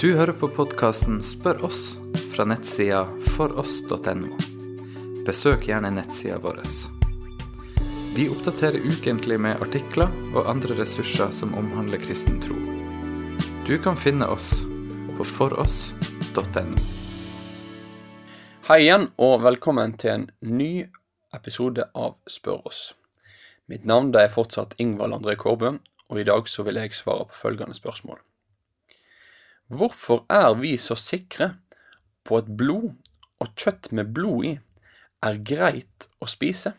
Du hører på podkasten Spør oss fra nettsida foross.no. Besøk gjerne nettsida vår. Vi oppdaterer ukentlig med artikler og andre ressurser som omhandler kristen tro. Du kan finne oss på foross.no. Hei igjen, og velkommen til en ny episode av Spør oss. Mitt navn er fortsatt Ingvald André Kårbø, og i dag så vil jeg svare på følgende spørsmål. Hvorfor er vi så sikre på at blod og kjøtt med blod i er greit å spise?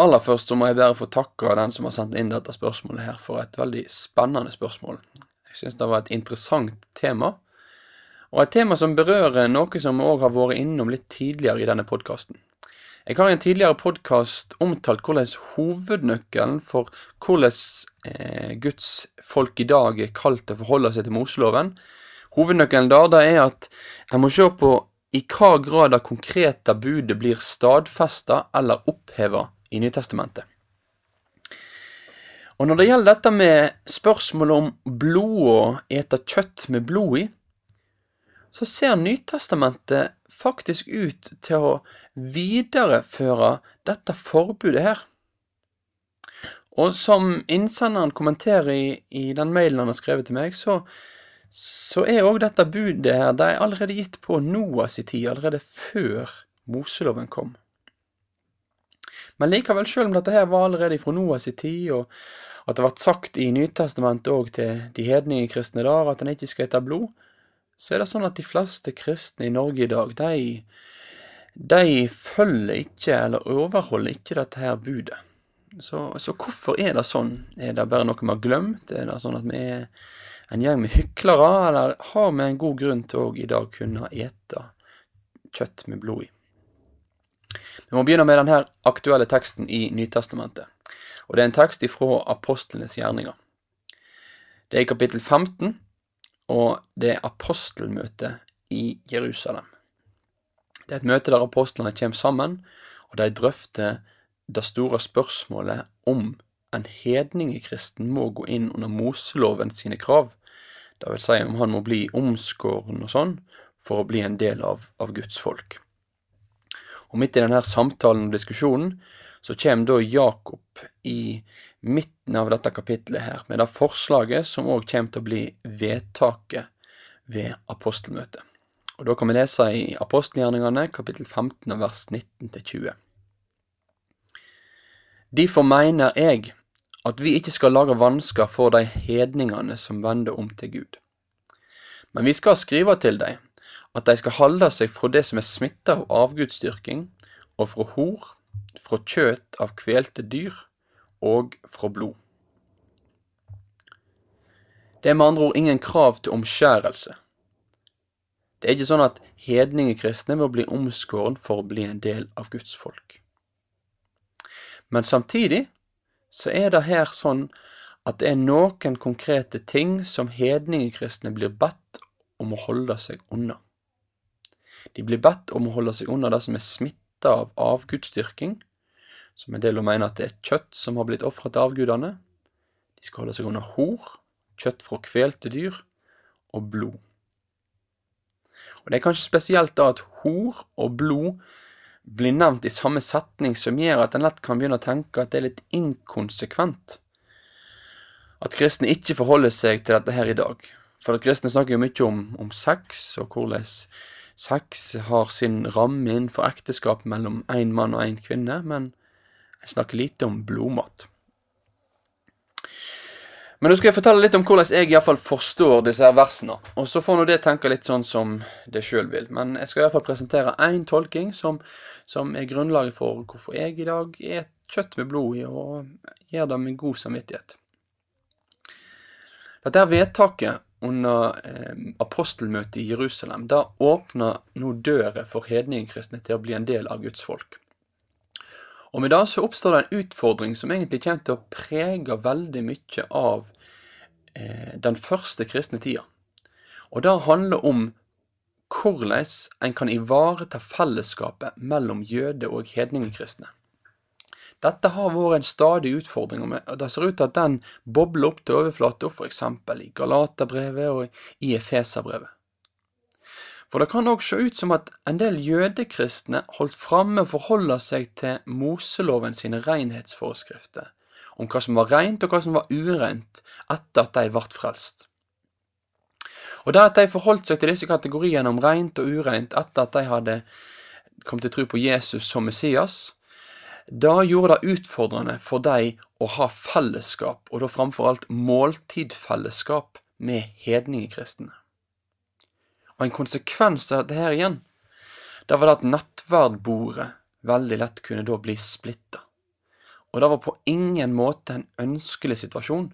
Aller først så må jeg bare få takke den som har sendt inn dette spørsmålet her, for et veldig spennende spørsmål. Jeg syns det var et interessant tema, og et tema som berører noe som vi òg har vært innom litt tidligere i denne podkasten. Jeg har i en tidligere podkast omtalt hvordan hovednøkkelen for hvordan eh, Guds folk i dag er kalt til å forholde seg til Moseloven Hovednøkkelen der det er at en må se på i hva grad det konkrete budet blir stadfesta eller oppheva i Nytestamentet. Og når det gjelder dette med spørsmålet om blod og ete kjøtt med blod i, så ser Nytestamentet faktisk ut til å videreføre dette forbudet her. Og som innsenderen kommenterer i, i den mailen han har skrevet til meg, så, så er òg dette budet her det er allerede gitt på Noas tid, allerede før Moseloven kom. Men likevel, selv om dette her var allerede fra Noas tid, og at det ble sagt i Nytestamentet òg til de hedninge kristne der at en ikke skal ete blod, så er det sånn at de fleste kristne i Norge i dag, de, de følger ikke, eller overholder ikke dette her budet. Så, så, hvorfor er det sånn? Er det bare noe vi har glemt? Er det sånn at vi er en gjeng med hyklere, eller har vi en god grunn til å i dag kunne ete kjøtt med blod i? Vi må begynne med denne aktuelle teksten i Nytestamentet. Og det er en tekst ifra apostlenes gjerninger. Det er i kapittel 15, og det er apostelmøte i Jerusalem. Det er et møte der apostlene kommer sammen, og de drøfter det store spørsmålet om en hedningekristen må gå inn under Moseloven sine krav, det vil si om han må bli omskåren og sånn, for å bli en del av, av Guds folk. Og midt i denne samtalen og diskusjonen så kommer da Jakob i midten av dette kapitlet her, med det forslaget som òg kommer til å bli vedtaket ved apostelmøtet. Og Da kan vi lese i apostelgjerningene kapittel 15 vers 19 20. Derfor mener jeg at vi ikke skal lage vansker for de hedningene som vender om til Gud. Men vi skal skrive til dem at de skal holde seg fra det som er smitta av avgudsdyrking, og fra hor, fra kjøt av kvelte dyr og fra blod. Det er med andre ord ingen krav til omskjærelse. Det er ikke sånn at hedningekristne må bli omskåren for å bli en del av Guds folk. Men samtidig så er det her sånn at det er noen konkrete ting som hedningekristne blir bedt om å holde seg unna. De blir bedt om å holde seg unna det som er smitta av avgudsdyrking, som en del mener at det er kjøtt som har blitt ofret til avgudene. De skal holde seg unna hor, kjøtt fra kvelte dyr og blod. Og Det er kanskje spesielt da at hor og blod blir nevnt i samme setning, som gjør at en lett kan begynne å tenke at det er litt inkonsekvent. At kristne ikke forholder seg til dette her i dag. For at kristne snakker jo mye om, om sex, og hvordan sex har sin ramme innenfor ekteskap mellom én mann og én kvinne, men jeg snakker lite om blodmat. Men nå skal jeg fortelle litt om hvordan jeg iallfall forstår disse her versene. Og så får nå det tenke litt sånn som det sjøl vil. Men jeg skal iallfall presentere én tolking som, som, er grunnlaget for hvorfor jeg i dag er kjøtt med blod i, og gjør det med god samvittighet. Dette her vedtaket under eh, apostelmøtet i Jerusalem, da åpner nå døra for hedningkristne til å bli en del av Guds folk. Og med det så oppstår det en utfordring som egentlig kommer til å prege veldig mye av eh, den første kristne tida. Og det handler om hvordan en kan ivareta fellesskapet mellom jøde- og hedningekristne. Dette har vært en stadig utfordring, og det ser ut til at den bobler opp til overflata, f.eks. i Galaterbrevet og i Efeserbrevet. For det kan òg se ut som at en del jødekristne holdt framme forholder seg til Moseloven sine renhetsforskrifter, om hva som var rent og hva som var ureint, etter at de ble frelst. Og det at de forholdt seg til disse kategoriene om rent og ureint etter at de hadde kommet til tro på Jesus som Messias, da gjorde det utfordrende for dem å ha fellesskap, og da framfor alt måltidfellesskap med hedningekristne. Og en konsekvens av dette her igjen, det var det at nattverdbordet veldig lett kunne da bli splitta. Og det var på ingen måte en ønskelig situasjon,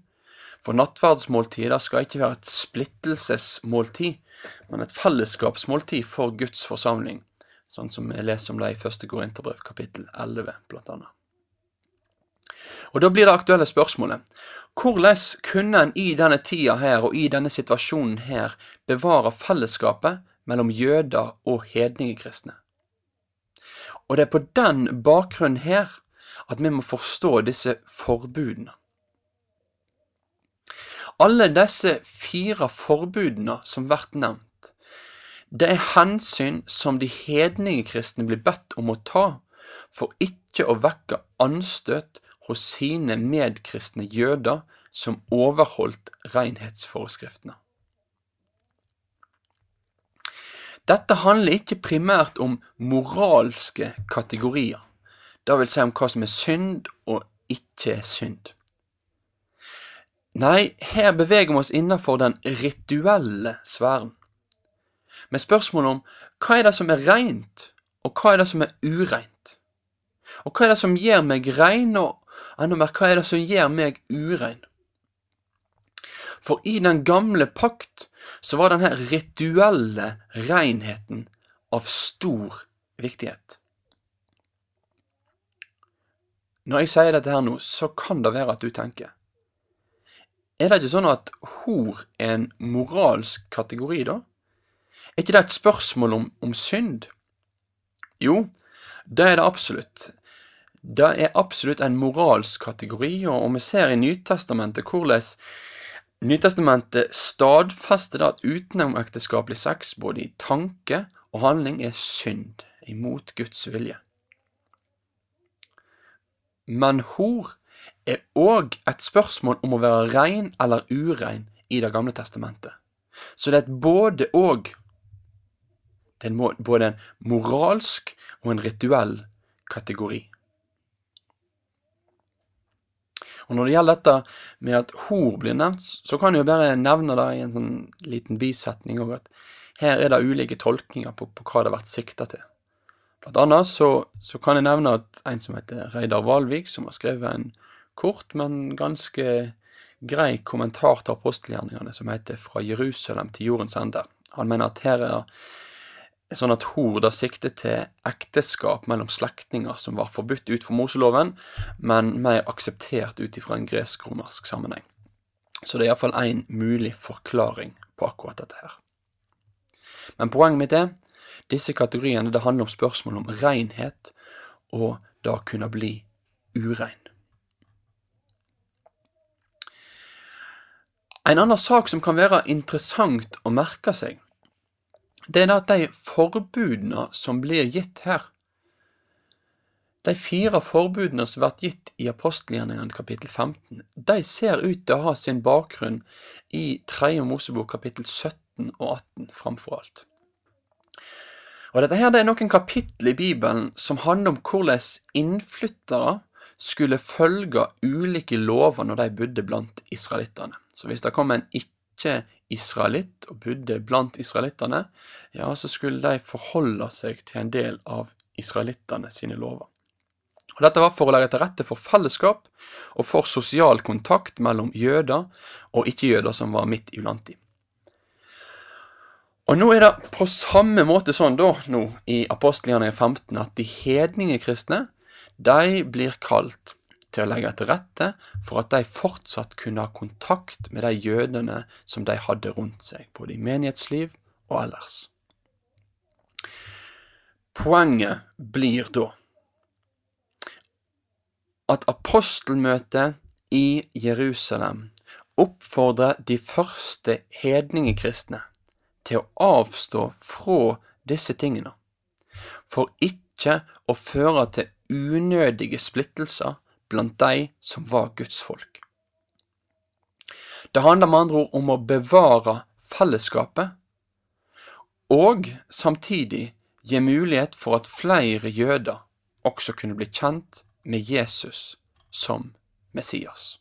for nattverdsmåltider skal ikke være et splittelsesmåltid, men et fellesskapsmåltid for Guds forsamling, sånn som vi leser om det i første Korinterbrev kapittel 11, blant annet. Og Da blir det aktuelle spørsmålet hvordan kunne en i denne tida her og i denne situasjonen her bevare fellesskapet mellom jøder og hedningekristne? Og det er på den bakgrunnen her at vi må forstå disse forbudene. Alle disse fire forbudene som blir nevnt, det er hensyn som de hedningekristne blir bedt om å ta for ikke å vekke anstøt hos sine medkristne jøder som overholdt renhetsforskriftene. Dette handler ikke primært om moralske kategorier, vil si om hva som er synd og ikke synd. Nei, her beveger vi oss innenfor den rituelle sfæren. Med spørsmålet om hva er det som er rent, og hva er det som er ureint? Og hva er det som gjør meg rein, og enda mer, hva er det som gjør meg urein? For i den gamle pakt så var denne rituelle renheten av stor viktighet. Når jeg sier dette her nå, så kan det være at du tenker er det ikke sånn at hor er en moralsk kategori, da? Er ikke det et spørsmål om, om synd? Jo, det er det absolutt. Det er absolutt en moralsk kategori, og vi ser i Nytestamentet hvordan Nytestamentet stadfester at utenomekteskapelig sex både i tanke og handling er synd, imot Guds vilje. Men hor er òg et spørsmål om å være rein eller urein i Det gamle testamentet. Så det er et både-og. Det er både en moralsk og en rituell kategori. Og Når det gjelder dette med at hor blir nevnt, så kan jeg jo bare nevne det i en sånn liten bisetning òg, at her er det ulike tolkninger på, på hva det har vært sikta til. Blant annet så, så, kan jeg nevne at en som heter Reidar Valvik, som har skrevet en kort, men ganske grei kommentar til apostelgjerningene som heter Fra Jerusalem til jordens ende. Han mener at her er sånn at hor da sikter til ekteskap mellom slektninger som var forbudt ut fra Moseloven, men mer akseptert ut ifra en gresk-romersk sammenheng. Så det er iallfall én mulig forklaring på akkurat dette her. Men poenget mitt er disse kategoriene det handler om spørsmål om renhet og da kunne bli urein. En annen sak som kan være interessant å merke seg, det er at de forbudene som blir gitt her, de fire forbudene som blir gitt i apostelgjerningene kapittel 15, de ser ut til å ha sin bakgrunn i 3. Mosebok kapittel 17 og 18 framfor alt. Og Dette her det er noen kapittel i Bibelen som handler om hvordan innflyttere skulle følge ulike lover når de bodde blant israelittene. Så hvis det kom en ikke-israelitt og bodde blant israelittene, ja, så skulle de forholde seg til en del av israelittene sine lover. Og Dette var for å legge til rette for fellesskap og for sosial kontakt mellom jøder og ikke-jøder som var midt iblant dem. Og nå er det på samme måte sånn da, nå i apostelgjerningen 15, at de hedninge kristne, de blir kalt til å legge til rette for at de fortsatt kunne ha kontakt med de jødene som de hadde rundt seg, både i menighetsliv og ellers. Poenget blir da at apostelmøtet i Jerusalem oppfordrer de første hedningekristne til å avstå fra disse tingene, for ikke å føre til unødige splittelser blant de som var Guds folk. Det handler med andre ord om å bevare fellesskapet, og samtidig gi mulighet for at flere jøder også kunne bli kjent med Jesus som Messias.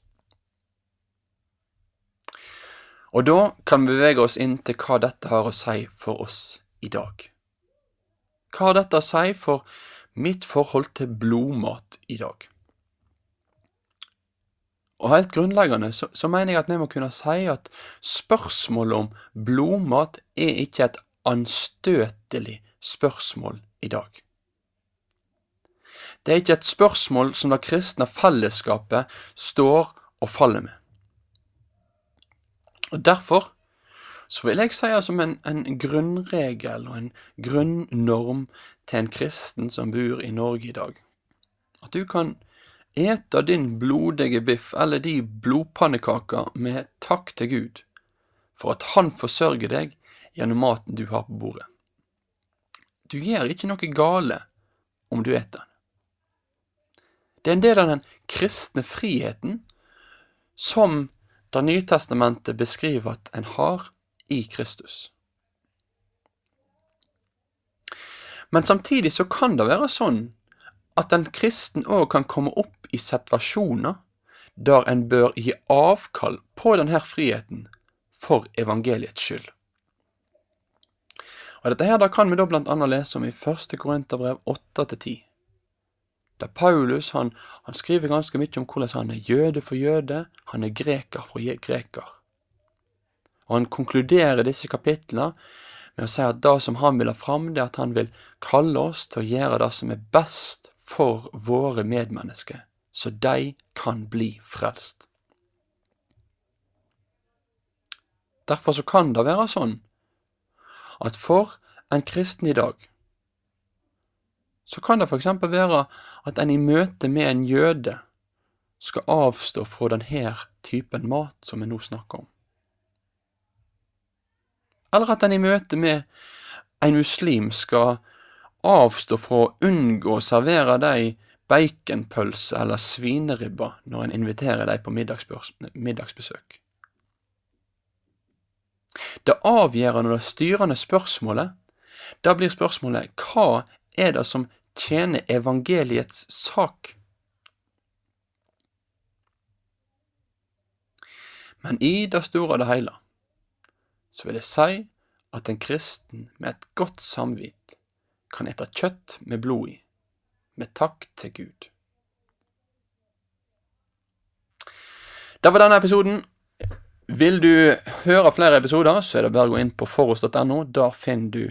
Og da kan vi bevege oss inn til hva dette har å si for oss i dag. Hva har dette å si for mitt forhold til blodmat i dag? Og helt grunnleggende så, så, mener jeg at vi må kunne si at spørsmålet om blodmat er ikke et anstøtelig spørsmål i dag. Det er ikke et spørsmål som det kristne fellesskapet står og faller med. Og Derfor så vil jeg si som en, en grunnregel og en grunnnorm til en kristen som bor i Norge i dag, at du kan ete din blodige biff eller de blodpannekaker med takk til Gud for at Han forsørger deg gjennom maten du har på bordet. Du gjør ikke noe gale om du eter den. Det er en del av den kristne friheten som det nye testamentet beskriver at en har i Kristus. Men samtidig så kan det være sånn at en kristen òg kan komme opp i situasjoner der en bør gi avkall på denne friheten for evangeliets skyld. Og Dette her da kan vi da blant annet lese om i 1. Korinterbrev 8-10. Der Paulus han, han, skriver ganske mye om hvordan han er jøde for jøde, han er greker for greker. Og Han konkluderer disse kapitlene med å si at det som han vil ha fram, det er at han vil kalle oss til å gjøre det som er best for våre medmennesker, så de kan bli frelst. Derfor så kan det være sånn at for en kristen i dag så kan det f.eks. være at en i møte med en jøde skal avstå fra denne typen mat som vi nå snakker om. Eller at en i møte med en muslim skal avstå fra å unngå å servere dem baconpølse eller svineribba når en inviterer dem på middagsbesøk. Det avgjørende og det styrende spørsmålet, da blir spørsmålet hva er det som tjener evangeliets sak? Men i det store og det hele så vil jeg si at en kristen med et godt samvitt kan ete kjøtt med blod i, med takk til Gud. Det var denne episoden. Vil du høre flere episoder, så er det bare å gå inn på foross.no. Der finner du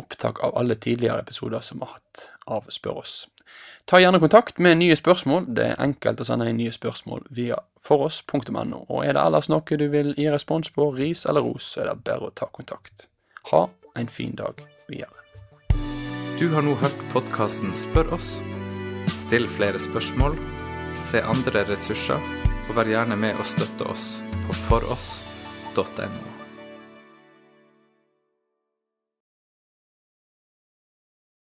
opptak av alle tidligere episoder som har hatt av Spør oss. Ta gjerne kontakt med nye spørsmål. Det er enkelt å sende inn nye spørsmål via foross.no. Og er det ellers noe du vil gi respons på, ris eller ros, så er det bare å ta kontakt. Ha en fin dag videre. Du har nå hørt podkasten Spør oss. Still flere spørsmål, se andre ressurser, og vær gjerne med å støtte oss på foross.no.